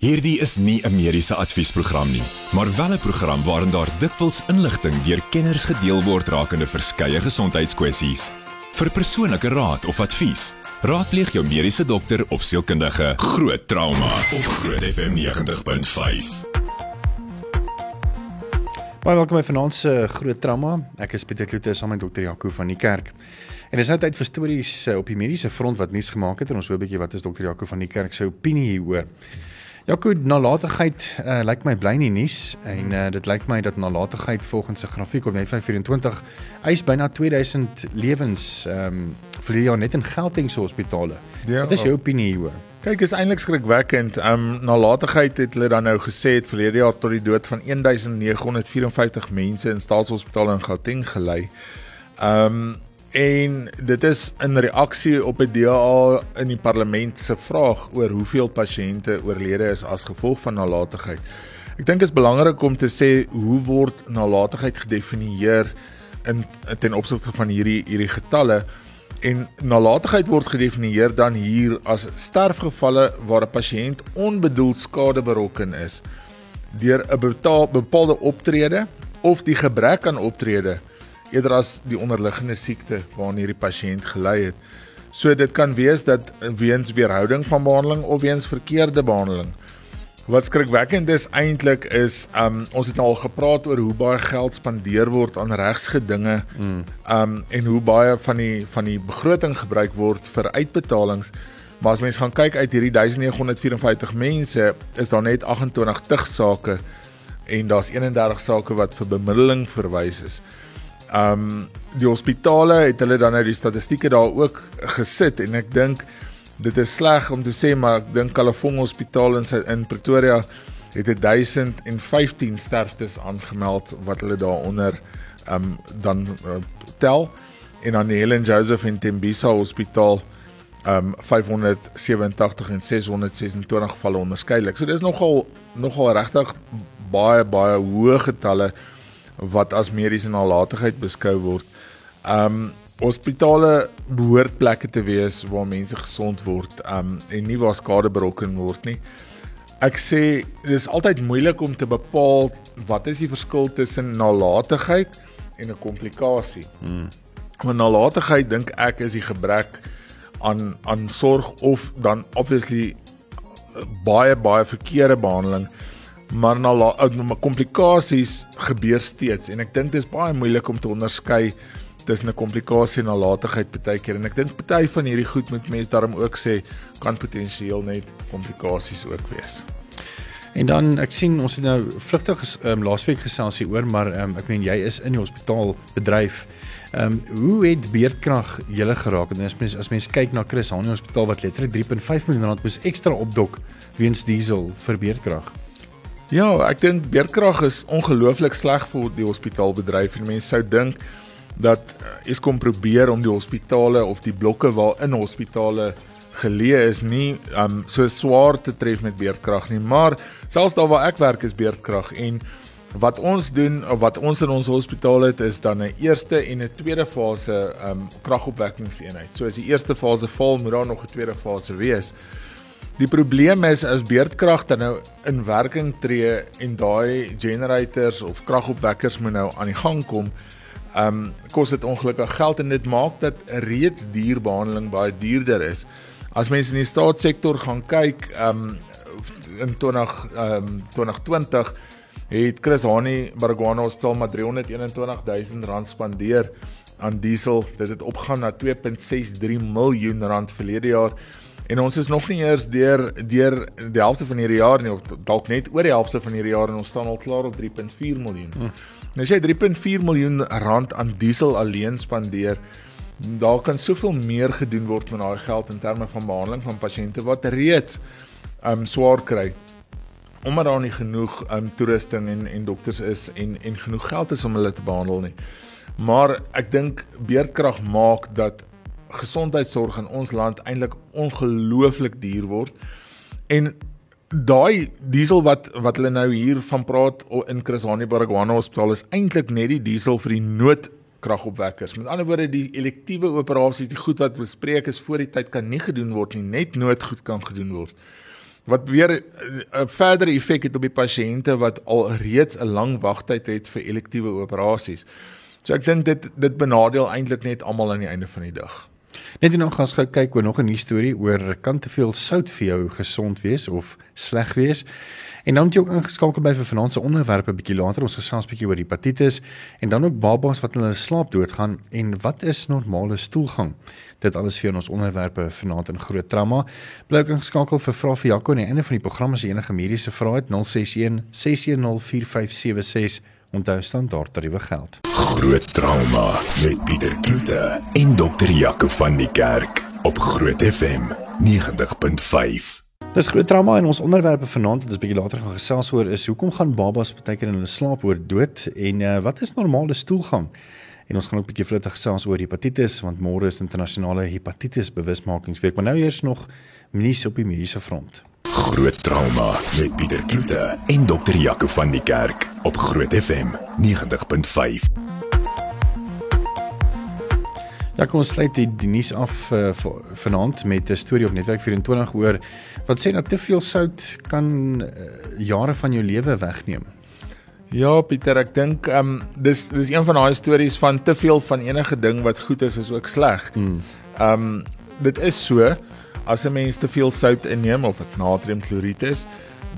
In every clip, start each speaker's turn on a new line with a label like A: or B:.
A: Hierdie is nie 'n mediese adviesprogram nie, maar wel 'n program waarin daar dikwels inligting deur kenners gedeel word rakende verskeie gesondheidskwessies. Vir persoonlike raad of advies, raadpleeg jou mediese dokter of sielkundige. Groot trauma op Groot FM 90.5.
B: Baie welkom by vanaand se groot trauma. Ek is Pieter Kloete saam met dokter Jaco van die kerk. En dis nou tyd vir stories eh, op die mediese front wat nuus gemaak het en ons hoor 'n bietjie wat is dokter Jaco van die kerk se opinie hieroor. Jaco, nalatigheid uh, lyk my bly nie nuus en uh, dit lyk my dat nalatigheid volgens 'n grafiek op Net24 eis byna 2000 lewens ehm um, vir die jaar net in Gauteng se hospitale. Ja, wat is jou opinie hieroor?
C: Kyk, is eintlik skrikwekkend. Ehm um, nalatigheid het hulle dan nou gesê het verlede jaar tot die dood van 1954 mense in staatshospitale in Gauteng gelei. Ehm um, en dit is in reaksie op 'n DA in die parlement se vraag oor hoeveel pasiënte oorlede is as gevolg van nalatigheid. Ek dink dit is belangrik om te sê hoe word nalatigheid gedefinieer in ten opsigte van hierdie hierdie getalle en nalatigheid word gedefinieer dan hier as sterfgevalle waar 'n pasiënt onbedoeld skade berokken is deur 'n bepaalde optrede of die gebrek aan optrede eerder as die onderliggende siekte waarna hierdie pasiënt gely het. So dit kan wees dat weens weerhouding van behandeling of weens verkeerde behandeling. Wat skrikwekkend is eintlik is um ons het nou al gepraat oor hoe baie geld spandeer word aan regsgedinge mm. um en hoe baie van die van die begroting gebruik word vir uitbetalings. Maar as mens gaan kyk uit hierdie 1954 mense, is daar net 28 tugsake en daar's 31 sake wat vir bemiddeling verwys is. Um die hospitale het hulle dan nou die statistieke daar ook gesit en ek dink dit is sleg om te sê maar ek dink Kalafong Hospitaal in in Pretoria het 1015 sterftes aangemeld wat hulle daaronder um dan uh, tel en dan die Helen Joseph en Tembisa Hospitaal um 587 en 626 gevalle onderskeidelik. So dis nogal nogal regtig baie baie hoë getalle wat as mediese nalatigheid beskou word. Um hospitale behoort plekke te wees waar mense gesond word um en nie waar skade berokken word nie. Ek sê dis altyd moeilik om te bepaal wat is die verskil tussen nalatigheid en 'n komplikasie. Hmm. Want nalatigheid dink ek is die gebrek aan aan sorg of dan obviously baie baie verkeerde behandeling maar na na komplikasies gebeur steeds en ek dink dit is baie moeilik om te onderskei tussen 'n komplikasie en nalatigheid baie keer en ek dink party van hierdie goed moet mense daarom ook sê kan potensieel net komplikasies ook wees.
B: En dan ek sien ons het nou vlugtig um, laasweek gesels hier oor maar um, ek meen jy is in die hospitaal bedryf. Ehm um, hoe het beerdkrag julle geraak? En as mens as mens kyk na Chris Hani Hospitaal wat letterlik 3.5 miljoen rand moes ekstra opdok weens diesel vir beerdkrag.
C: Ja, ek dink beerdkrag is ongelooflik sleg vir die hospitaalbedryf en mense sou dink dat eh, kom probeer om die hospitale of die blokke waar in hospitale geleë is nie um so swaar te tref met beerdkrag nie, maar selfs daar waar ek werk is beerdkrag en wat ons doen of wat ons in ons hospitaal het is dan 'n eerste en 'n tweede fase um kragopwekkingseenheid. So as die eerste fase val, moet daar nog 'n tweede fase wees. Die probleem is as beerdkrag dan nou in werking tree en daai generators of kragopwekkers moet nou aan die gang kom, ehm um, kos dit ongelukkig geld en dit maak dat reeds dierbehandeling baie duurder is. As mense in die staatssektor gaan kyk, ehm um, in 20 ehm um, 2020 het Chris Hani Baragwana Hospitaal maar 321 000 rand spandeer aan diesel. Dit het opgaan na 2.63 miljoen rand verlede jaar. En ons is nog nie eers deur deur die helfte van hierdie jaar nie of dalk net oor die helfte van hierdie jaar en ons staan al klaar op 3.4 miljoen. Hmm. Nou as jy 3.4 miljoen rand aan diesel alleen spandeer, daar kan soveel meer gedoen word met daai geld in terme van behandeling van pasiënte wat reeds um swaar kry omdat daar nie genoeg um toerusting en en dokters is en en genoeg geld is om hulle te behandel nie. Maar ek dink beerdkrag maak dat gesondheidsorg in ons land eintlik ongelooflik duur word. En daai diesel wat wat hulle nou hier van praat in Chris Hani Baragwana Hospitaal is eintlik net die diesel vir die noodkragopwekkers. Met ander woorde die elektiewe operasies, die goed wat bespreek is voor die tyd kan nie gedoen word nie, net noodgoed kan gedoen word. wat weer 'n verdere effek het op die pasiënte wat al reeds 'n lang wagtyd het vir elektiewe operasies. So ek dink dit dit benadeel eintlik net almal aan die einde van die dag.
B: Net nou gaan ons gou kyk oor nog 'n nuwe storie oor kan te veel sout vir jou gesond wees of sleg wees. En dan het jy ook ingeskakel by vir finansiële onderwerpe bietjie later. Ons gesels bietjie oor hepatitis en dan ook babas wat in hulle slaap doodgaan en wat is normale stoelgang. Dit alles vir ons onderwerpe vanaand in groot trauma. Bly ingeskakel vir vrae vir Jaco aan die einde van die program as jy enige mediese vrae het 061 610 4576 Onthou standaard tariewe geld.
A: Groot trauma met Pieter Kloete en dokter Jaco van die Kerk op Groot FM 90.5.
B: Dis groot trauma en ons onderwerpe vanaand wat ons bietjie later gaan gesels oor is hoekom gaan babas baie keer in hulle slaap oor dood en uh, wat is normale stoelgang? En ons gaan ook bietjie vlug gesels oor hepatitis want môre is internasionale hepatitis bewusmakingsweek. Maar nou eers nog nuus op die mediese front.
A: Groot trauma met Pieter Kloete en dokter Jaco van die Kerk op Groot FM 90.5.
B: Ja, kom ons sluit die, die nuus af uh, vanaand met 'n storie op Netwerk 24 oor wat sê dat te veel sout kan uh, jare van jou lewe wegneem.
C: Ja, Pieter, ek dink ehm um, dis dis een van daai stories van te veel van enige ding wat goed is is ook sleg.
B: Hmm.
C: Ehm um, dit is so as 'n mens te veel sout inneem of dit natriumkloried is,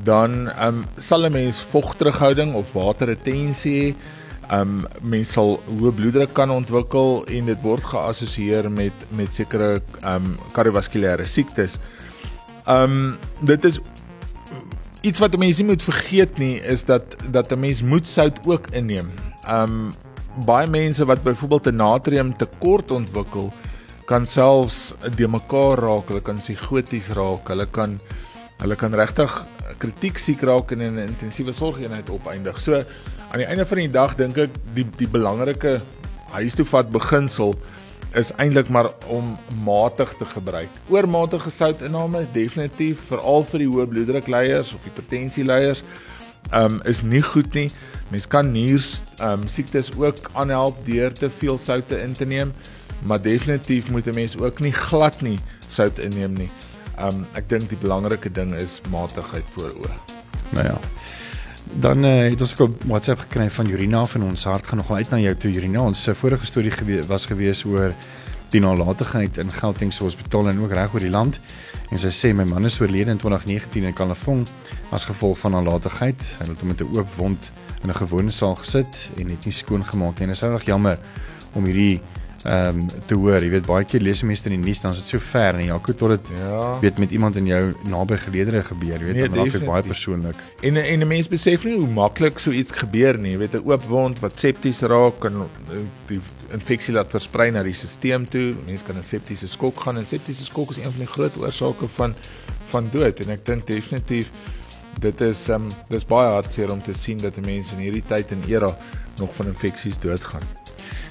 C: dan ehm um, sal 'n mens vogterughouding of waterretensie hê. Ehm um, mens sal hoë bloeddruk kan ontwikkel en dit word geassosieer met met sekere ehm um, kardiovaskulêre siektes. Ehm um, dit is iets wat mense nie moet vergeet nie is dat dat 'n mens moet sout ook inneem. Um, baie mense wat byvoorbeeld 'n natrium tekort ontwikkel, kan selfs de mekaar raak, hulle kan psigoties raak, hulle kan hulle kan regtig kritiek siek raak en in 'n intensiewe sorgeenheid opeindig. So aan die einde van die dag dink ek die die belangrike huis toe vat beginsel is eintlik maar om matig te gebruik. Oormatige soutinname definitief veral vir die hoë bloeddruk leiers of hipertensie leiers um is nie goed nie. Mens kan niers um siektes ook aanhelp deur te veel soutte in te neem maar definitief moet 'n mens ook nie glad nie sout inneem nie. Um ek dink die belangrike ding is matigheid voor oë.
B: Nou ja. Dan uh, het ons ook 'n WhatsApp gekry van Jurina van ons hart gaan nogal uit na jou toe Jurina. Ons se vorige storie gewe was gewees oor die nalatigheid in Gauteng se hospitaal en ook reg oor die land. En sy sê my man is oorlede in 2019 in Kalafong as gevolg van nalatigheid. Hy het hom met 'n oop wond in 'n gewone saal gesit en het nie skoon gemaak nie. En dit is reg jammer om hierdie ehm um, te hoor. Jy weet baie keer lees mense in die nuus dan is dit so ver en Jaco tot dit ja. weet met iemand in jou naby geleedere gebeur, jy weet nee, dan raak dit baie persoonlik.
C: En en 'n mens besef nie hoe maklik so iets gebeur nie. Jy weet 'n oop wond wat septies raak en die infeksie laat versprei na die stelsel toe. Mense kan 'n septiese skok gaan en septiese skok is een van die groot oorsake van van dood en ek dink definitief dit is ehm um, dis baie hartseer om te sien dat mense in hierdie tyd en era nog van infeksies doodgaan.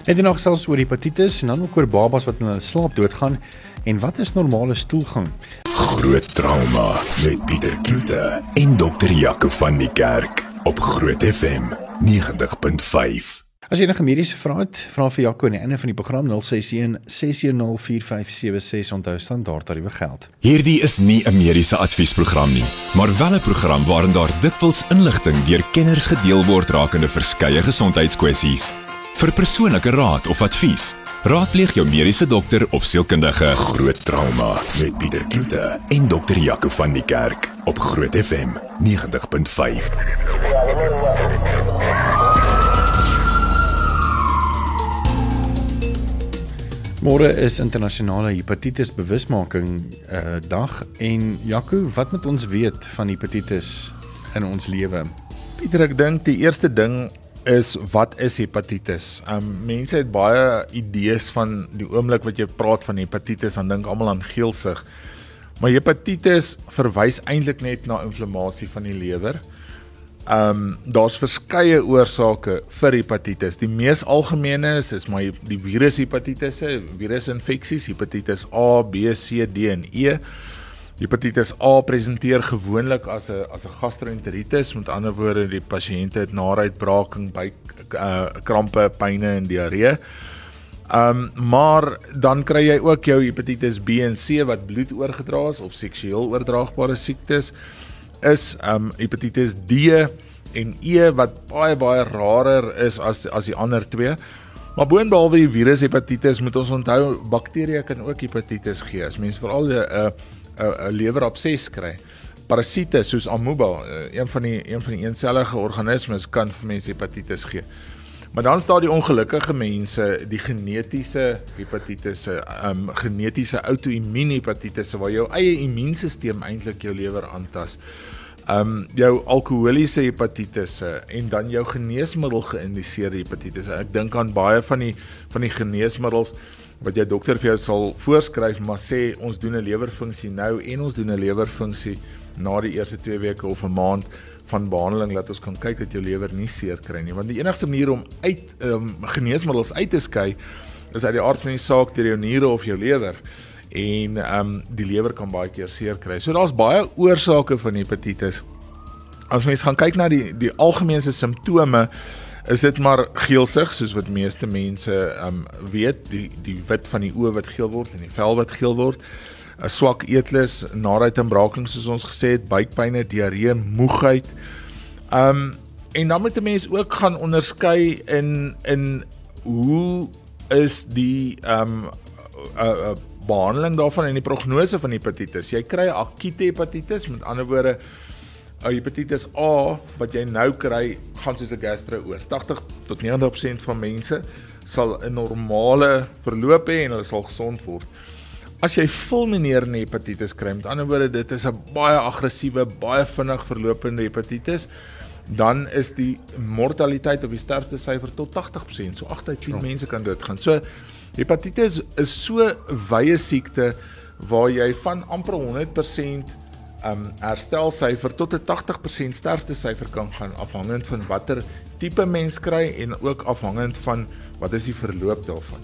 B: Net nog selfs oor hepatitis en dan ook oor babas wat in hulle slaap doodgaan en wat is normale stoelgang?
A: Groot trauma met Pieter Kloete en dokter Jaco van die Kerk op Groot FM 90.5.
B: As jy 'n mediese vraag het, vra vir Jaco aan die einde van die program 061 610 4576 onthou standaard tariewe geld.
A: Hierdie is nie 'n mediese adviesprogram nie, maar wel 'n program waarin daar dikwels inligting deur kenners gedeel word rakende verskeie gesondheidskwessies. Vir persoonlike raad of advies, raadpleeg jou mediese dokter of sielkundige. Groot trauma met Pieter Kloete en dokter Jaco van die Kerk op Groot FM 90.5.
B: Môre is internasionale hepatitis bewusmaking uh, dag en Jaco, wat moet ons weet van hepatitis in ons lewe?
C: Pieter, ek dink die eerste ding is wat is hepatitis? Um mense het baie idees van die oomblik wat jy praat van hepatitis dan dink almal aan geelsig. Maar hepatitis verwys eintlik net na inflammasie van die lewer. Um daar's verskeie oorsake vir hepatitis. Die mees algemene is is maar die virushepatitisse, virusinfeksies, hepatitis A, B, C, D en E. Hepatitis A presenteer gewoonlik as 'n as 'n gastroenteritis, met ander woorde die pasiënte het naruitbraking by uh, krampe, pyne en diarree. Ehm um, maar dan kry jy ook jou hepatitis B en C wat bloed oorgedra is of seksueel oordraagbare siektes is ehm um, hepatitis D en E wat baie baie rarer is as as die ander twee. Maar boonbehalwe die virus hepatitis moet ons onthou bakterieë kan ook hepatitis gee. As mens veral 'n 'n 'n lewerabses kry. Parasiete soos amoeba, eh, een van die een van die eensellige organismes kan vir mense hepatitis gee. Maar dan staan die ongelukkige mense, die genetiese hepatitisse, ehm um, genetiese outoimmune hepatitisse waar jou eie immuunstelsel eintlik jou lewer aantas um, jou alkoholiese hepatitisse en dan jou geneesmiddel geïndiseerde hepatitisse. Ek dink aan baie van die van die geneesmiddels wat jou dokter vir jou sal voorskryf, maar sê ons doen 'n lewerfunksie nou en ons doen 'n lewerfunksie na die eerste 2 weke of 'n maand van behandeling laat ons kan kyk dat jou lewer nie seer kry nie. Want die enigste manier om uit um, geneesmiddels uit te skei is uit die aard van die saak deur jou niere of jou lewer en ehm um, die lewer kan baie keer seer kry. So daar's baie oorsake van hepatitis. As mens gaan kyk na die die algemene simptome is dit maar geelsig soos wat meeste mense ehm um, weet, die die wit van die oë wat geel word en die vel wat geel word. 'n swak eetlus, naait en braaking soos ons gesê het, buikpynne, diarree, moegheid. Ehm um, en dan moet 'n mens ook gaan onderskei in in hoe is die ehm um, 'n uh, uh, behandeling daarvan en die prognose van hepatitis. Jy kry akute hepatitis, met ander woorde, 'n hepatitis A wat jy nou kry, gaan soos 'n gastro oor. 80 tot 90% van mense sal 'n normale verloop hê en hulle sal gesond word. As jy fulminerende hepatitis kry, met ander woorde, dit is 'n baie aggressiewe, baie vinnig verlopende hepatitis, dan is die mortaliteit of die sterftesyfer tot 80%. So 8 uit 10 oh. mense kan doodgaan. So Hepatitis is so wye siekte waar jy van amper 100% um herstelsyfer tot 'n 80% sterftesyfer kan gaan afhangend van watter tipe mens kry en ook afhangend van wat is die verloop daarvan.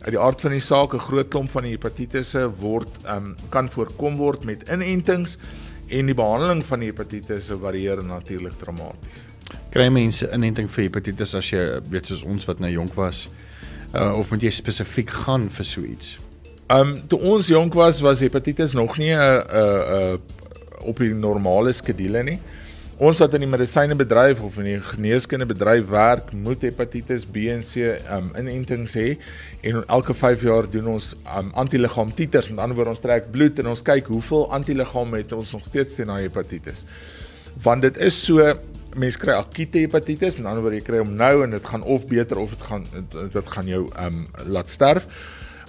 C: Uit die aard van die saak 'n groot klomp van die hepatitisse word um kan voorkom word met inentings en die behandeling van die hepatitisse varieer natuurlik dramaties.
B: Kry mense inenting vir hepatitis as jy weet soos ons wat nou jonk was uh, of moet jy spesifiek gaan vir so iets?
C: Ehm um, toe ons jonk was was hepatitis nog nie 'n 'n op die normale skedule nie. Ons wat in die medisynebedryf of in die geneeskundebedryf werk, moet hepatitis B en C um inentings hê en elke 5 jaar doen ons um antiliggaam titers. Met ander woorde, ons trek bloed en ons kyk hoeveel antiliggaam het ons nog steeds teen daai hepatitis. Want dit is so mense kry akute hepatitis, met ander woorde jy kry hom nou en dit gaan of beter of dit gaan dit gaan jou um, laat sterf.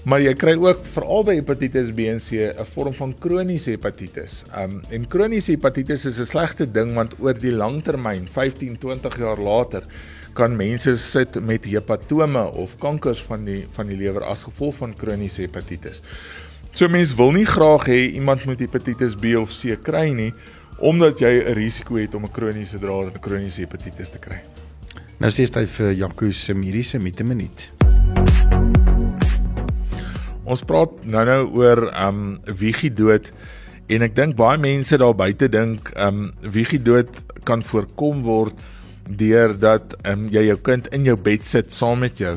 C: Maar jy kry ook veral by hepatitis B en C 'n vorm van kroniese hepatitis. Um, en kroniese hepatitis is 'n slegte ding want oor die langtermyn, 15, 20 jaar later, kan mense sit met hepatome of kankers van die van die lewer as gevolg van kroniese hepatitis. So mense wil nie graag hê iemand met hepatitis B of C kry nie omdat jy 'n risiko het om 'n kroniese draer en 'n kroniese hepatitis te kry.
B: Nou sê jy vir Jaco se mediese mite minuut.
C: Ons praat nou-nou oor um wiegie dood en ek dink baie mense daar buite dink um wiegie dood kan voorkom word deurdat um jy jou kind in jou bed sit saam met jou.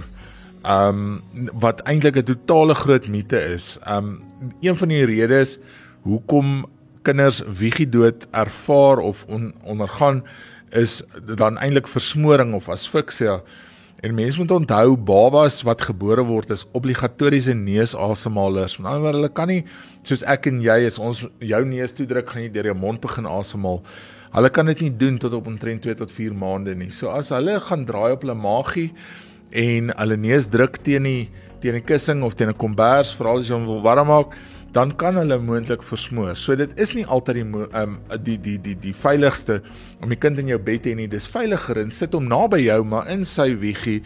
C: Um wat eintlik 'n totale groot mite is. Um een van die redes hoekom kinders wiegie dood ervaar of on, ondergaan is dan eintlik versmoring of asfiksie. En mense moet onthou babas wat gebore word is obligatoriese neusasemhalers. Met ander woorde, hulle kan nie soos ek en jy is ons jou neus toedruk gaan jy deur jou mond begin asemhaal. Hulle kan dit nie doen tot op omtrent 2 tot 4 maande nie. So as hulle gaan draai op hulle maagie en hulle neus druk teen die teen 'n kussing of teen 'n kombers, veral as jy hom wil warm maak, dan kan hulle moontlik versmoor. So dit is nie altyd die um, die die die die veiligste om die kind in jou bed te hê nie. Dis veiliger en sit hom naby jou maar in sy wiegie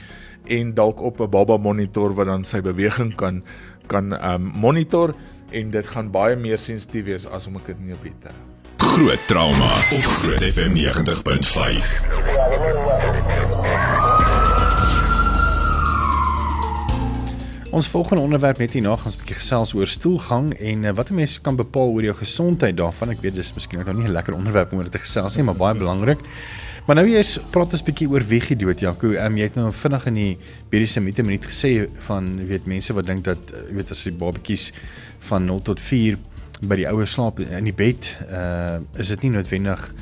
C: en dalk op 'n baba monitor wat dan sy beweging kan kan um, monitor en dit gaan baie meer sensitief wees as om 'n kind in jou bed te hê.
A: Groot trauma op Groot FM 90.5.
B: Ons volgende onderwerp net hierna gaan 'n bietjie gesels oor stoelgang en uh, wat 'n mens kan bepaal oor jou gesondheid daarvan. Ek weet dis miskien nog nie 'n lekker onderwerp om oor te gesels nie, maar baie belangrik. Maar nou eers praat ons bietjie oor wiegie dood Jaco. Ehm um, jy het nou vinnig in die mediese minute minuut gesê van weet mense wat dink dat jy weet as die babatjies van 0 tot 4 by die ouer slaap in die bed, uh is dit nie noodwendig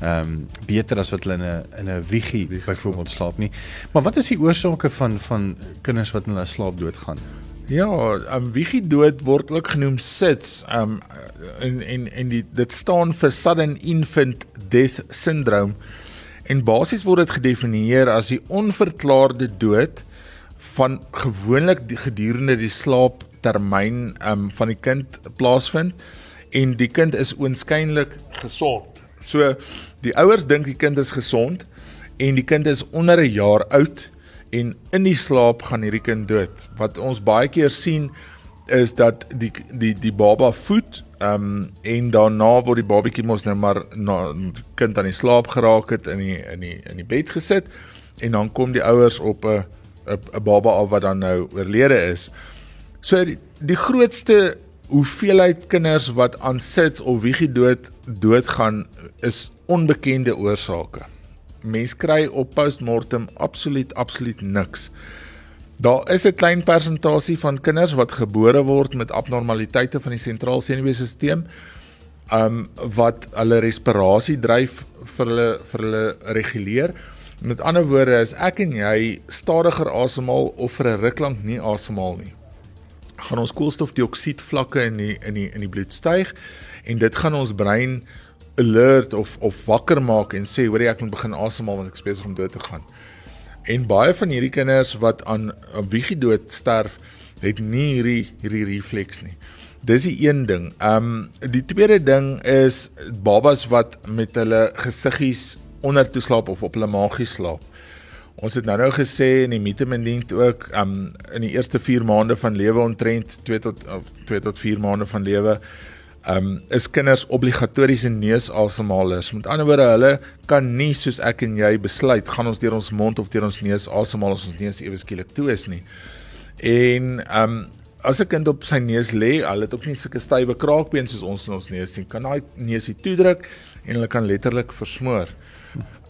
B: ehm um, beter as wat hulle in 'n in 'n wiegie byvoorbeeld slaap nie. Maar wat is die oorsake van van kinders wat in hulle slaap doodgaan?
C: Ja, um, wiegie dood word ook genoem SIDS. Um en en en die dit staan vir sudden infant death syndrome. En basies word dit gedefinieer as die onverklaarde dood van gewoonlik gedurende die slaaptermyn um van die kind plaasvind en die kind is oënskynlik gesond. So die ouers dink die kind is gesond en die kind is onder 'n jaar oud en in die slaap gaan hierdie kind dood. Wat ons baie keer sien is dat die die die baba voed ehm um, en daarna word die babatjie mos nou maar na kind aan die slaap geraak het in die in die in die bed gesit en dan kom die ouers op 'n 'n baba af wat dan nou oorlede is. So die, die grootste hoeveelheid kinders wat aan sits of wiegie dood doodgaan is onbekende oorsake. Mens kry op postmortem absoluut absoluut niks. Daar is 'n klein persentasie van kinders wat gebore word met abnormaliteite van die sentraal senuweestelsel um wat hulle respirasie dryf vir hulle vir hulle reguleer. Met ander woorde is ek en jy stadiger asemhaal of vir 'n ruk lank nie asemhaal nie. Gaan ons koolstofdioksied vlakke in die in die in die bloed styg en dit gaan ons brein alert of of wakker maak en sê hoor jy ek moet begin asemhaal want ek is besig om dood te gaan. En baie van hierdie kinders wat aan wiegie dood sterf, het nie hierdie hierdie refleks nie. Dis die een ding. Ehm um, die tweede ding is babas wat met hulle gesiggies onder toe slaap of op hulle maagie slaap. Ons het nou nou gesê in die mitemendient ook um, in die eerste 4 maande van lewe ontrent 2 tot 2 tot 4 maande van lewe um, is kinders obligatoriese neusasemhalers. Met ander woorde, hulle kan nie soos ek en jy besluit gaan ons deur ons mond of deur ons neus asemhaal as ons neus ewe skielik toe is nie. En um as 'n kind op sy neus lê, hulle het ook nie sulke stywe kraakbeen soos ons in ons neus nie. Kan daai neusie toedruk en hulle kan letterlik versmoor.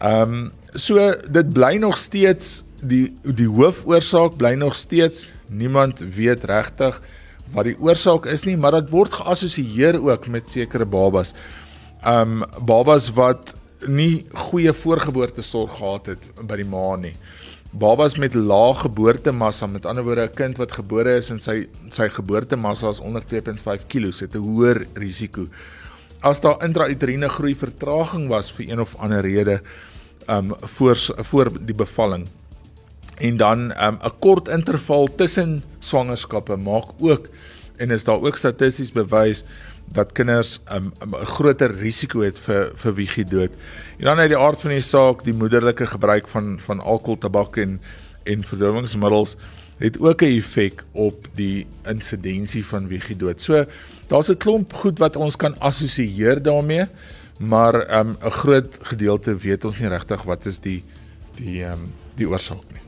C: Um so dit bly nog steeds die die hoofoorsaak bly nog steeds niemand weet regtig wat die oorsaak is nie, maar dit word geassosieer ook met sekere babas. Um babas wat nie goeie voorgeboortesorg gehad het by die ma nie. Babas met lae geboortemassa, met ander woorde 'n kind wat gebore is en sy sy geboortemassa is onder 2.5 kg, het 'n hoër risiko. As daar intrauteriene groei vertraging was vir een of ander rede um voor voor die bevalling en dan um, 'n um, kort interval tussen swangerskappe maak ook en is daar ook statisties bewys dat kinders 'n um, um, groter risiko het vir vir wiegie dood. En dan uit die aard van die saak, die moederlike gebruik van van alkohol, tabak en en verdowwingsmiddels het ook 'n effek op die insidensie van wiegie dood. So daar's 'n klomp goed wat ons kan assosieer daarmee, maar 'n um, groot gedeelte weet ons nie regtig wat is die die um, die oorsaak nie.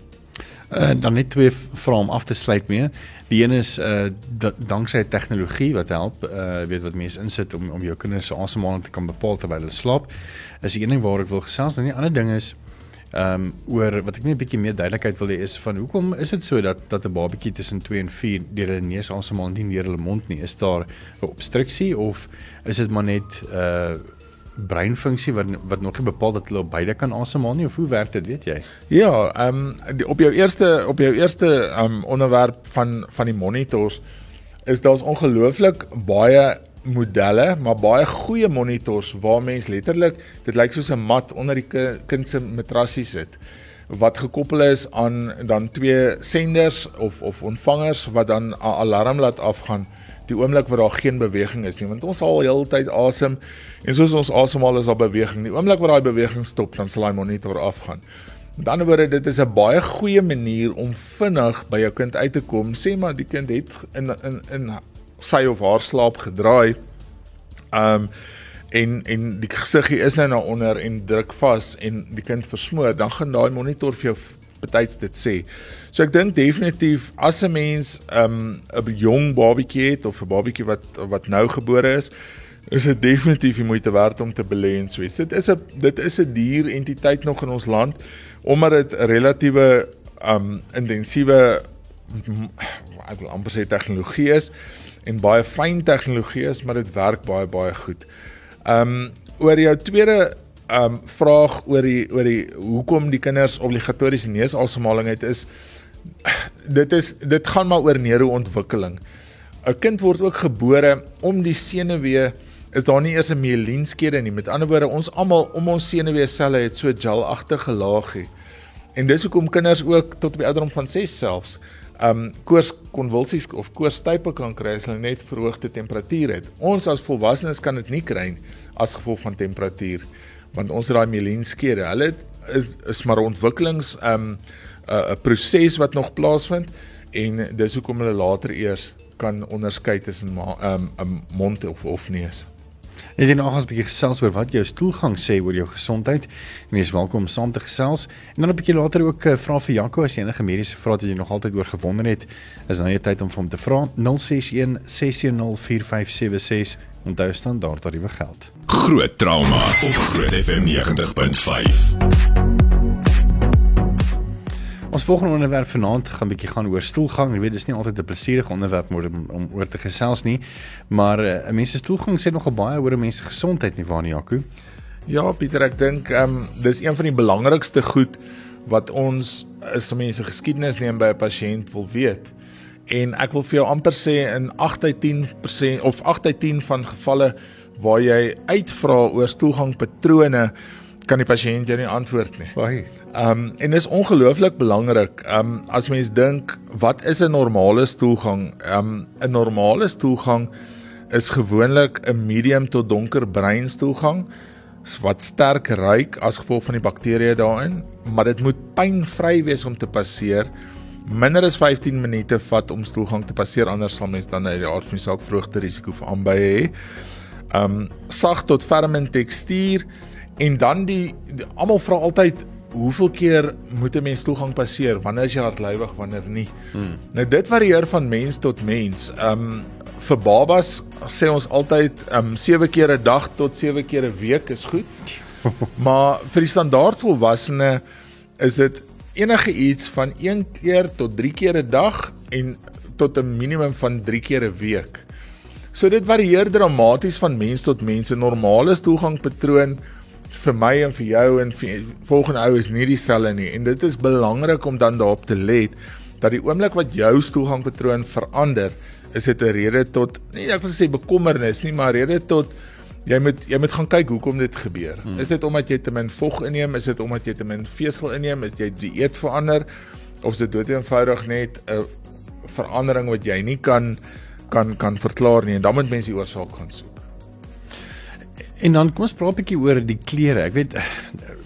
B: Uh, dan net twee vrae om af te sluit mee. Die een is uh danksy tegnologie wat help, uh weet wat mense insit om om jou kinders se asemhaling te kan bepaal terwyl hulle slaap. Is die een ding waar ek wil gesels. Dan die ander ding is ehm um, oor wat ek net 'n bietjie meer duidelikheid wil hê is van hoekom is dit so dat dat 'n babatjie tussen 2 en 4 deur hulle neus asemhaal nie deur hulle mond nie? Is daar 'n obstruksie of is dit maar net uh breinfunksie wat wat nog nie bepaal dat hulle op beide kan asemhaal nie of hoe werk dit weet jy?
C: Ja, ehm um, op jou eerste op jou eerste ehm um, onderwerp van van die monitors is daar's ongelooflik baie modelle, maar baie goeie monitors waar mens letterlik dit lyk soos 'n mat onder die kind se matrasie sit wat gekoppel is aan dan twee senders of of ontvangers wat dan 'n alarm laat afgaan die oomblik wat daar geen beweging is nie want ons haal heeltyd asem en soos ons asemhaal is daar beweging. Die oomblik wat daai beweging stop dan sal daai monitor afgaan. Met ander woorde dit is 'n baie goeie manier om vinnig by jou kind uit te kom sê maar die kind het in in in sy of haar slaap gedraai um en en die gesiggie is nou na onder en druk vas en die kind versmoor dan gaan daai monitor vir jou betyds dit sê. So ek dink definitief as 'n mens 'n um, jong babatjie het of 'n babatjie wat wat nou gebore is, is dit definitief die moeite werd om te belê in Swets. Dit is 'n dit is 'n duur entiteit nog in ons land omdat dit relatiewe um intensiewe ek wil amper sê tegnologie is en baie fyn tegnologie is, maar dit werk baie baie goed. Um oor jou tweede um vraag oor die oor die hoekom die kinders obligatoriese neusasemhaling het is dit is dit gaan maar oor neurontwikkeling. 'n Kind word ook gebore om die senuwee is daar nie eers 'n mielinskede nie. Met ander woorde, ons almal om ons senuweeselle het so gelagtige laagie. En dis hoekom kinders ook tot op die ouderdom van 6 selfs um koorskonvulsies of koorstype kan kry as hulle net verhoogde temperatuur het. Ons as volwassenes kan dit nie kry as gevolg van temperatuur want ons het daai mielinskede. Hulle is, is maar ontwikkelings um 'n uh, proses wat nog plaasvind en dis hoekom hulle later eers kan onderskei tussen um, 'n mond of of neus.
B: Net en nog ons 'n bietjie gesels oor wat jou stoelgang sê oor jou gesondheid. Wees welkom om saam te gesels. En dan 'n bietjie later ook uh, vra vir Jaco as jy enige mediese vrae het wat jy nog altyd oor gewonder het. Is dan jy tyd om vir hom te vra 061 610 4576 en daar staan daar tariewe geld.
A: Groot trauma op Groot FM 90.5.
B: Ons volgende onderwerp vanaand gaan 'n bietjie gaan oor stoelgang. Jy weet dis nie altyd 'n plesierige onderwerp om, om oor te gesels nie, maar eh, uh, mens se stoelgang sê nogal baie oor 'n mens se gesondheid nie waar nie, Jaco?
C: Ja, Pieter, ek dink ehm um, dis een van die belangrikste goed wat ons as mense geskiedenis neem by 'n pasiënt wil weet. En ek wil vir jou amper sê in 8 uit 10% of 8 uit 10 van gevalle waar jy uitvra oor stoelgangpatrone kan die pasiënt jou nie antwoord nie.
B: Baie.
C: Um, en dis ongelooflik belangrik. Um, as mens dink wat is 'n normale stoelgang? Um, 'n normale stoelgang is gewoonlik 'n medium tot donker bruin stoelgang wat sterk ruik as gevolg van die bakterieë daarin, maar dit moet pynvry wees om te passeer. Minder as 15 minute vat om stoelgang te passeer anders sal mens dan uit die aard van die saak vroegte risiko vir aanbye hê. Um, sag tot ferm in tekstuur en dan die, die almal vra altyd hoeveel keer moet 'n mens toegang passeer? Wanneer is jy hartlywig, wanneer nie? Hmm. Nou dit varieer van mens tot mens. Um vir babas sê ons altyd um 7 keer 'n dag tot 7 keer 'n week is goed. maar vir die standaard volwassene is dit enige iets van 1 keer tot 3 keer 'n dag en tot 'n minimum van 3 keer 'n week. So dit varieer dramaties van mens tot mens. 'n Normale toegangpatroon vir my en vir jou en vir volgende ou is nie dieselfde nie. En dit is belangrik om dan daarop te let dat die oomblik wat jou stoelgangpatroon verander is dit 'n rede tot nie ek wil sê bekommernis nie maar rede tot jy moet jy moet gaan kyk hoekom dit gebeur. Hmm. is dit omdat jy te min vog inneem? Is dit omdat jy te min vesel inneem? Het jy dieet verander? Of is dit dood eenvoudig net 'n verandering wat jy nie kan kan kan verklaar nie? En dan moet mense die oorsaak gaan soek
B: En dan kom ons praat 'n bietjie oor die klere. Ek weet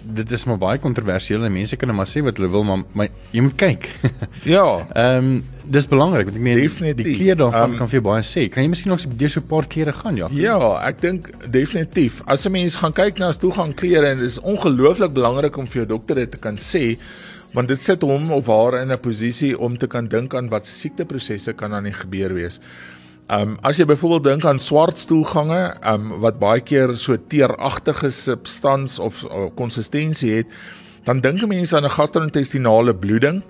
B: dit is maar baie kontroversieel en mense kan net maar sê wat hulle wil, maar, maar jy moet kyk.
C: ja.
B: Ehm um, dis belangrik want ek meen definitief die klere daarvan um, kan vir jou baie sê. Kan jy miskien nog deur so 'n paar klere gaan, ja?
C: Ja, ek dink definitief. As 'n mens gaan kyk na as toegang klere en dit is ongelooflik belangrik om vir jou dokter dit te kan sê want dit sit hom of haar in 'n posisie om te kan dink aan wat se siekteprosesse kan aan die gebeur wees. Ehm um, as jy byvoorbeeld dink aan swart stoelgange, ehm um, wat baie keer so teeragtige substans of konsistensie het, dan dink mense aan 'n gastro-intestinale bloeding.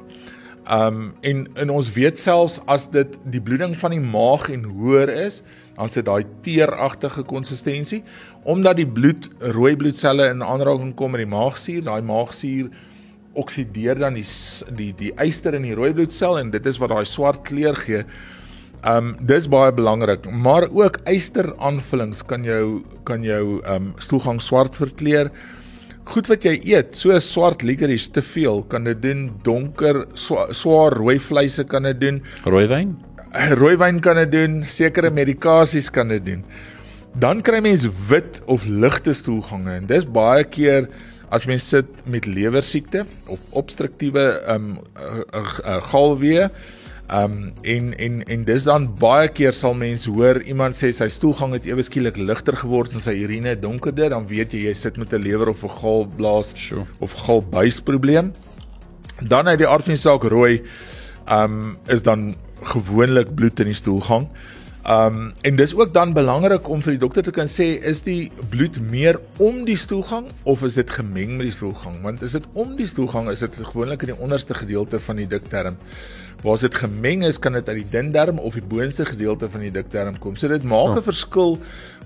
C: Ehm um, en en ons weet selfs as dit die bloeding van die maag en hoër is, dan sit daai teeragtige konsistensie omdat die bloed rooi bloedselle in aanraking kom met die maagsuur, daai maagsuur oksideer dan die die die yster in die rooi bloedsel en dit is wat daai swart kleur gee. Um, dis baie belangrik, maar ook eyster-aanvullings kan jou kan jou um, stoelgang swart verkleur. Goed wat jy eet, so swart licorice te veel kan dit doen, donker swa, swaar rooi vleise kan dit doen,
B: rooiwyn?
C: Rooiwyn kan dit doen, sekere medikasies kan dit doen. Dan kry mens wit of ligte stoelgange en dis baie keer as mens sit met lewersiekte of obstruktiewe um, uh, uh, uh, galwee Um en en en dis dan baie keer sal mense hoor iemand sê sy stoelgang het ewe skielik ligter geword en sy urine donkerder, dan weet jy jy sit met 'n lewer of 'n galblaas sure. of galbuis probleem. Dan uit die aard van die saak rooi um is dan gewoonlik bloed in die stoelgang. Um en dis ook dan belangrik om vir die dokter te kan sê is die bloed meer om die stoelgang of is dit gemeng met die stoelgang? Want as dit om die stoelgang is dit gewoonlik in die onderste gedeelte van die dikdarm. Waar as dit gemeng is, kan dit uit die dun darm of die boonste gedeelte van die dikdarm kom. So dit maak 'n oh. verskil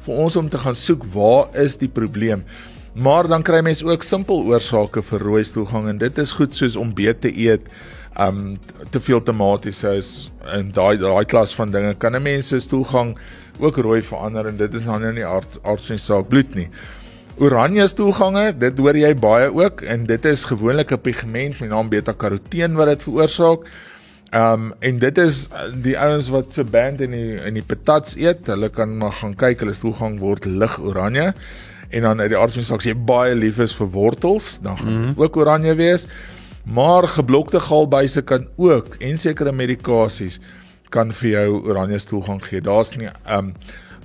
C: vir ons om te gaan soek waar is die probleem. Maar dan kry mense ook simpel oorsake vir rooi stoelgang en dit is goed soos om beet te eet, um te veel tomatiese is en daai daai klas van dinge kan 'n mens se stoelgang ook rooi verander en dit is dan nou nie aard aardse saak bloed nie. Oranje stoelgange, dit hoor jy baie ook en dit is gewoonlik 'n pigment met naam beta-karoteen wat dit veroorsaak. Um en dit is die ouens wat so band in die in die patats eet, hulle kan maar gaan kyk, hulle stoelgang word lig oranje. En dan uit die aard van die saak, jy baie lief is vir wortels, dan gaan mm -hmm. ook oranje wees. Maar geblokte galbuise kan ook en sekere medikasies kan vir jou oranje stoelgang gee. Daar's nie ehm um,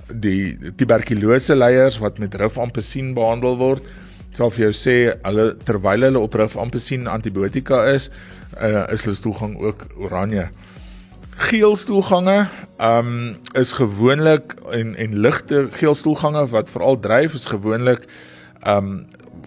C: die tuberkulose leiers wat met rifampicin behandel word, sal vir jou sê hulle terwyl hulle op rifampicin antibiotika is, uh, is hulle stoelgang ook oranje. Geel stoelgange ehm um, is gewoonlik en en ligte geel stoelgange wat veral dryf is gewoonlik ehm um,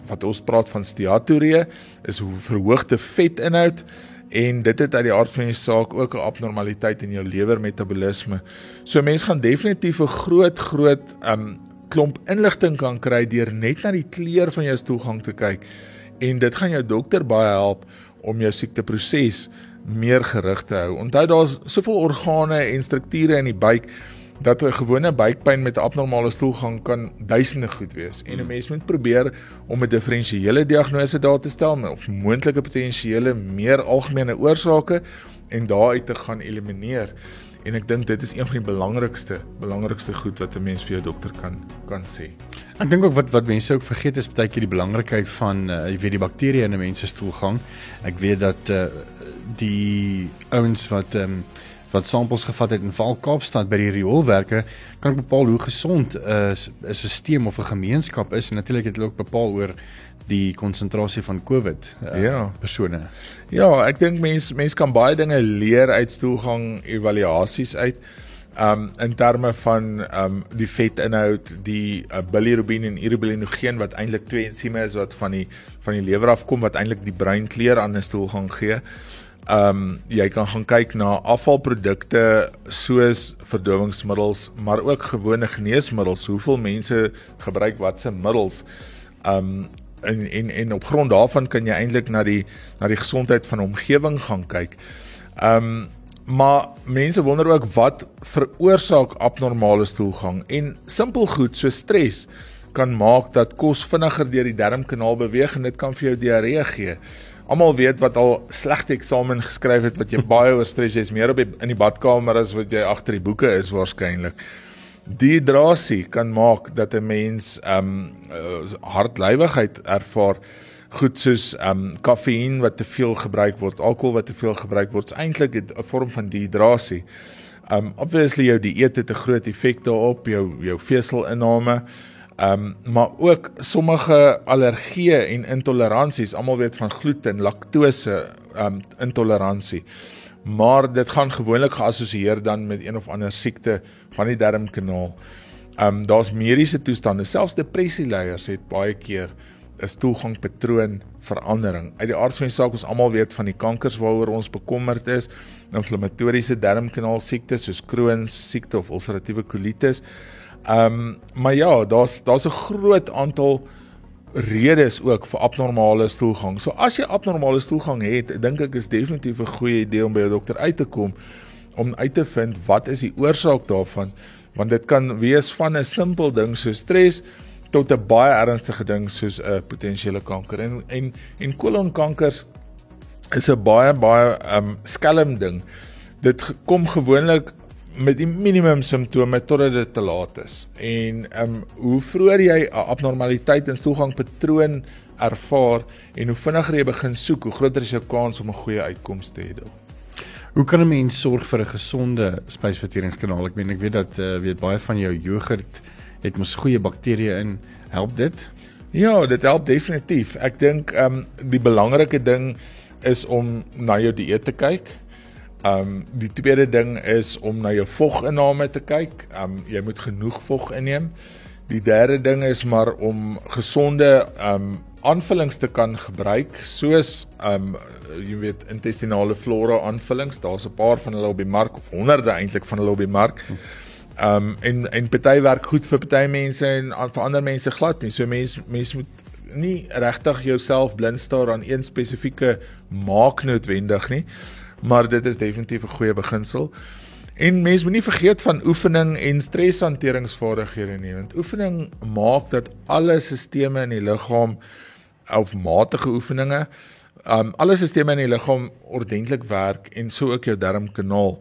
C: wat ons praat van steatoree is verhoogde vetinhoud en dit het uit die aard van die saak ook 'n abnormaliteit in jou lewermetabolisme. So mense gaan definitief 'n groot groot um klomp inligting kan kry deur net na die kleur van jou stoelgang te kyk en dit gaan jou dokter baie help om jou siekteproses meer gerig te hou. Onthou daar's soveel organe en strukture in die buik dat 'n gewone buikpyn met 'n abnormale stoelgang kan duisende goed wees en 'n hmm. mens moet probeer om 'n diferensiële diagnose daar te stel of moontlike potensiële meer algemene oorsake en daaruit te gaan elimineer. En ek dink dit is een van die belangrikste belangrikste goed wat 'n mens vir jou dokter kan kan sê.
B: Ek dink ook wat wat mense ook vergeet is baie keer die belangrikheid van uh, jy weet die bakterieë in 'n mens se stoelgang. Ek weet dat uh, die ouens wat ehm um, wat samples gevat het in Val Kaapstad by die rioolwerke kan bepaal hoe gesond 'n uh, 'n stelsel of 'n gemeenskap is en natuurlik het hulle ook bepaal oor die konsentrasie van COVID uh, ja persone.
C: Ja, ek dink mense mense kan baie dinge leer uit stoelgang evaluasies uit. Um in terme van um die vetinhoud, die uh, bilirubin en irubilinogeen wat eintlik twee ensieme is wat van die van die lewer afkom wat eintlik die breinkleur aan 'n stoelgang gee. Ehm um, jy kan gaan kyk na afvalprodukte soos verdowingsmiddels, maar ook gewone geneesmiddels. Hoeveel mense gebruik watse middels? Ehm um, en en en op grond daarvan kan jy eintlik na die na die gesondheid van omgewing gaan kyk. Ehm um, maar mense wonder ook wat veroorsaak abnormale stoelgang en simpel goed so stres kan maak dat kos vinniger deur die darmkanaal beweeg en dit kan vir jou diarree gee almal weet wat al slegte eksamen geskryf het wat jy baie oor stres jy's meer op die, in die badkamer as wat jy agter die boeke is waarskynlik. Dehydrasie kan maak dat 'n mens ehm um, hartlywigheid ervaar goed soos ehm um, kafeïen wat te veel gebruik word, alkohol wat te veel gebruik word, is eintlik 'n vorm van dehydrasie. Um obviously jou dieet het 'n groot effek daarop jou jou veselinname. Ehm um, maar ook sommige allergieë en intoleransies, almal weet van gluten, laktose, ehm um, intoleransie. Maar dit gaan gewoonlik geassosieer dan met een of ander siekte van die darmkanaal. Ehm um, daar's mediese toestande, selfs depressieleiers het baie keer 'n stoelgangpatroon verandering. Uit die aard van die saak ons almal weet van die kankers waaroor ons bekommerd is, inflammatoriese darmkanaal siektes soos Crohn siekte of ulseratiewe kolitis. Ehm um, maar ja, daar's daar's 'n groot aantal redes ook vir abnormale stoelgang. So as jy abnormale stoelgang het, dink ek is definitief 'n goeie idee om by 'n dokter uit te kom om uit te vind wat is die oorsaak daarvan, want dit kan wees van 'n simpel ding so stres tot 'n baie ernstige ding soos 'n potensiële kanker. En en en kolonkankers is 'n baie baie ehm um, skelm ding. Dit kom gewoonlik met die minimum simptome totdat dit te laat is. En ehm um, hoe vroeër jy 'n abnormaliteit in stoelgangpatroon ervaar en hoe vinniger jy begin soek, hoe groter is jou kans om 'n goeie uitkoms te hê.
B: Hoe kan 'n mens sorg vir 'n gesonde spysverteringskanaal? Ek meen ek weet dat uh, weet baie van jou jogurt het mos goeie bakterieë in. Help dit?
C: Ja, dit help definitief. Ek dink ehm um, die belangrike ding is om na jou dieet te kyk um, die tweede ding is om na jou voginname te kyk. Um, jy moet genoeg vog inneem. Die derde ding is maar om gesonde um, aanvullings te kan gebruik soos um, jy weet intestinale flora aanvullings. Daar's 'n paar van hulle op die mark of honderde eintlik van hulle op die mark. Um, en en party werk goed vir party mense en vir ander mense glad nie. So mense mense moet nie regtig jouself blind staar aan een spesifieke maak noodwendig nie, maar dit is definitief 'n goeie beginsel. En mense moenie vergeet van oefening en streshanteringsvaardighede nie, want oefening maak dat alle sisteme in die liggaam of matige oefeninge, um alle sisteme in die liggaam ordentlik werk en so ook jou darmkanaal.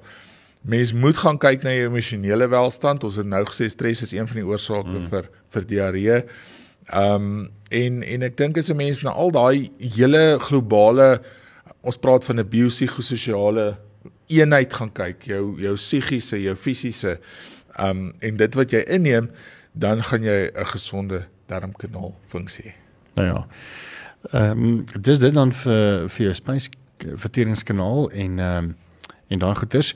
C: Mens moet gaan kyk na jou emosionele welstand. Ons het nou gesê stres is een van die oorsake mm. vir vir diarree. Um en en ek dink as 'n mens na al daai hele globale ons praat van 'n biopsigososiale eenheid gaan kyk, jou jou psigiese, jou fisiese um en dit wat jy inneem, dan gaan jy 'n gesonde darmkanaal funksie.
B: Nou ja. Ehm um, dis dit dan vir vir jou spysverteringskanaal en ehm um, en dan goeters.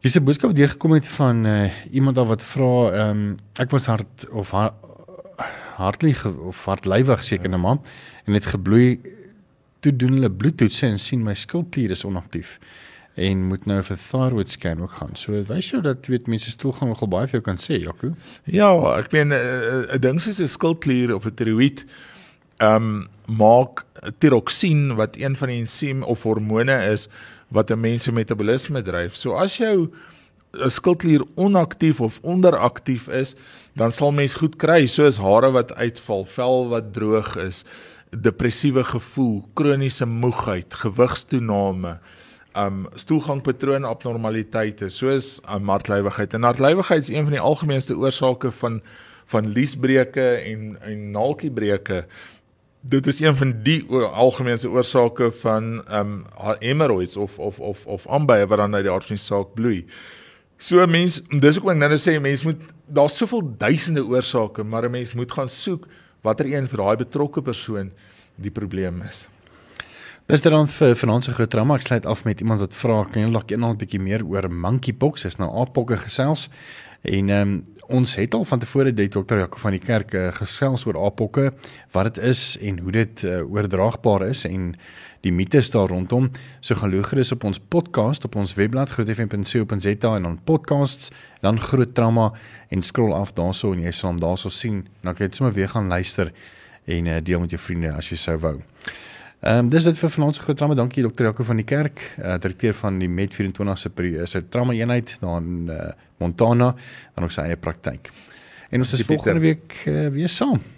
B: Hier's 'n boodskap wat deurgekom het van uh, iemand wat vra ehm um, ek was hard of ha hartlik of hartlywig seker net maar en het gebloei toe doen hulle bloedtoetse en sien my skildklier is onaktief en moet nou vir thyroid scan ook gaan. So wys jou dat weet mense stoelgang nogal baie vir jou kan sê, Jaco.
C: Ja, ek meen eh, eh, 'n ding soos 'n skildklier of 'n tiroïed ehm um, maak tiroksien wat een van die ensiem of hormone is wat 'n mens se metabolisme dryf. So as jou 'n skildklier onaktief of onderaktief is, dan sal mens goed kry soos hare wat uitval, vel wat droog is, depressiewe gevoel, kroniese moegheid, gewigstoename, um stoelgangpatroon abnormaliteite soos um, hartlywigheid. En hartlywigheid is een van die algemeenste oorsake van van liesbreuke en en naaltjiebreuke. Dit is een van die algemeenste oorsake van um hemorrhoids of of of of ambye wat dan uit die aard van die saak bloei. So mense, dis wat ek nou net sê, mense moet daar's soveel duisende oorsake, maar 'n mens moet gaan soek watter een vir daai betrokke persoon die probleem is.
B: Dis dan vir finansiële groot trauma. Ek sluit af met iemand wat vra, kan jy dalk eendag 'n bietjie meer oor monkeypox? Dis nou aappokke gesels. En ehm um, ons het al van tevore dit dokter Jaco van die kerk uh, gesels oor aappokke, wat dit is en hoe dit uh, oordraagbaar is en die mites daar rondom. So gaan loer gerus op ons podcast op ons webblad grootfm.co.za en dan podcasts, dan groot trauma en scroll af daarso en jy sal hom daarso sien. Dan kan jy sommer weer gaan luister en uh, deel met jou vriende as jy sou wou. Ehm um, dis dit vir vanaand se groot trauma. Dankie dokter Jaco van die kerk, uh, direkteur van die Med 24 se se trauma eenheid daar in uh, Montana en ook sy eie praktyk. En ons is volgende week uh, weer saam.